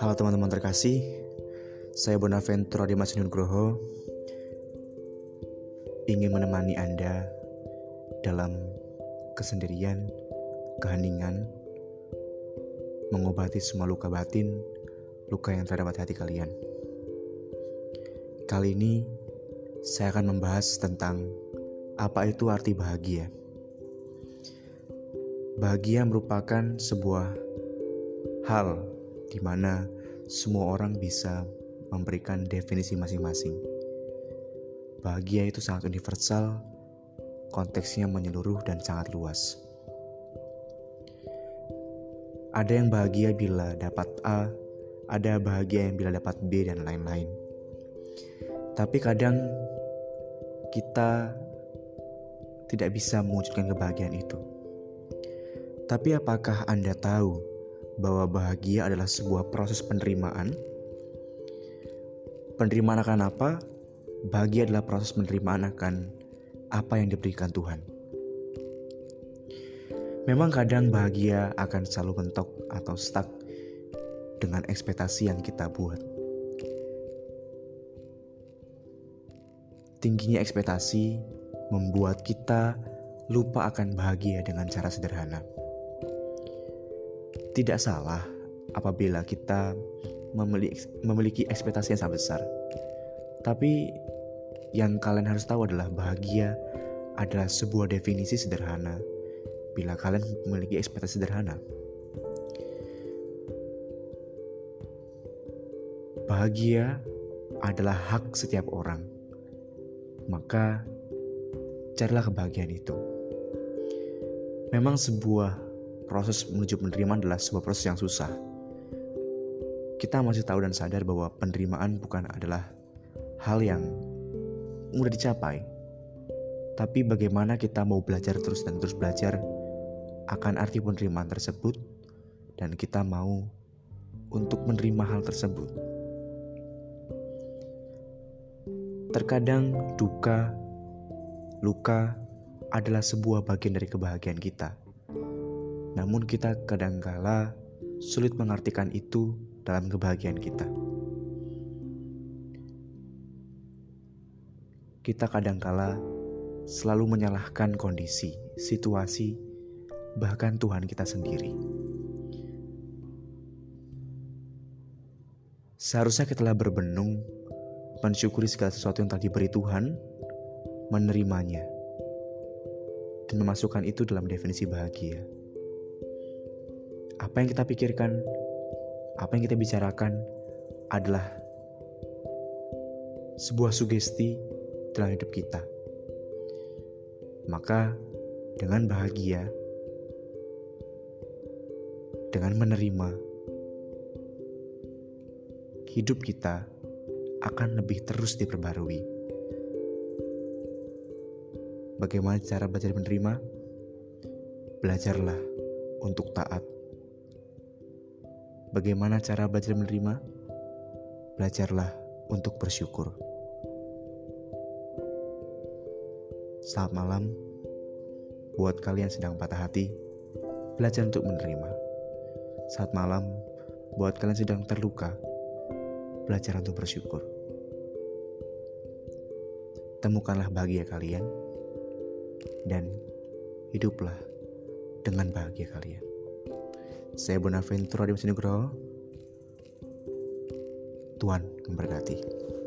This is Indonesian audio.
Halo teman-teman terkasih, saya Bonaventura Dimas Nugroho ingin menemani Anda dalam kesendirian, keheningan, mengobati semua luka batin, luka yang terdapat hati kalian. Kali ini saya akan membahas tentang apa itu arti bahagia. Bahagia merupakan sebuah hal di mana semua orang bisa memberikan definisi masing-masing. Bahagia itu sangat universal, konteksnya menyeluruh dan sangat luas. Ada yang bahagia bila dapat A, ada bahagia yang bila dapat B dan lain-lain. Tapi kadang kita tidak bisa mewujudkan kebahagiaan itu. Tapi apakah Anda tahu bahwa bahagia adalah sebuah proses penerimaan? Penerimaan akan apa? Bahagia adalah proses penerimaan akan apa yang diberikan Tuhan. Memang kadang bahagia akan selalu mentok atau stuck dengan ekspektasi yang kita buat. Tingginya ekspektasi membuat kita lupa akan bahagia dengan cara sederhana. Tidak salah apabila kita memiliki, memiliki ekspektasi yang sangat besar. Tapi yang kalian harus tahu adalah bahagia adalah sebuah definisi sederhana bila kalian memiliki ekspektasi sederhana. Bahagia adalah hak setiap orang. Maka carilah kebahagiaan itu. Memang sebuah proses menuju penerimaan adalah sebuah proses yang susah. Kita masih tahu dan sadar bahwa penerimaan bukan adalah hal yang mudah dicapai. Tapi bagaimana kita mau belajar terus dan terus belajar akan arti penerimaan tersebut dan kita mau untuk menerima hal tersebut. Terkadang duka, luka adalah sebuah bagian dari kebahagiaan kita. Namun kita kadangkala sulit mengartikan itu dalam kebahagiaan kita. Kita kadangkala selalu menyalahkan kondisi, situasi, bahkan Tuhan kita sendiri. Seharusnya kita telah berbenung, mensyukuri segala sesuatu yang telah diberi Tuhan, menerimanya, dan memasukkan itu dalam definisi bahagia apa yang kita pikirkan, apa yang kita bicarakan adalah sebuah sugesti dalam hidup kita. Maka dengan bahagia, dengan menerima, hidup kita akan lebih terus diperbarui. Bagaimana cara belajar menerima? Belajarlah untuk taat Bagaimana cara belajar menerima? Belajarlah untuk bersyukur. Selamat malam buat kalian sedang patah hati. Belajar untuk menerima. Saat malam buat kalian sedang terluka. Belajar untuk bersyukur. Temukanlah bahagia kalian dan hiduplah dengan bahagia kalian. Saya Bonaventura di Nugroho. Tuhan memberkati.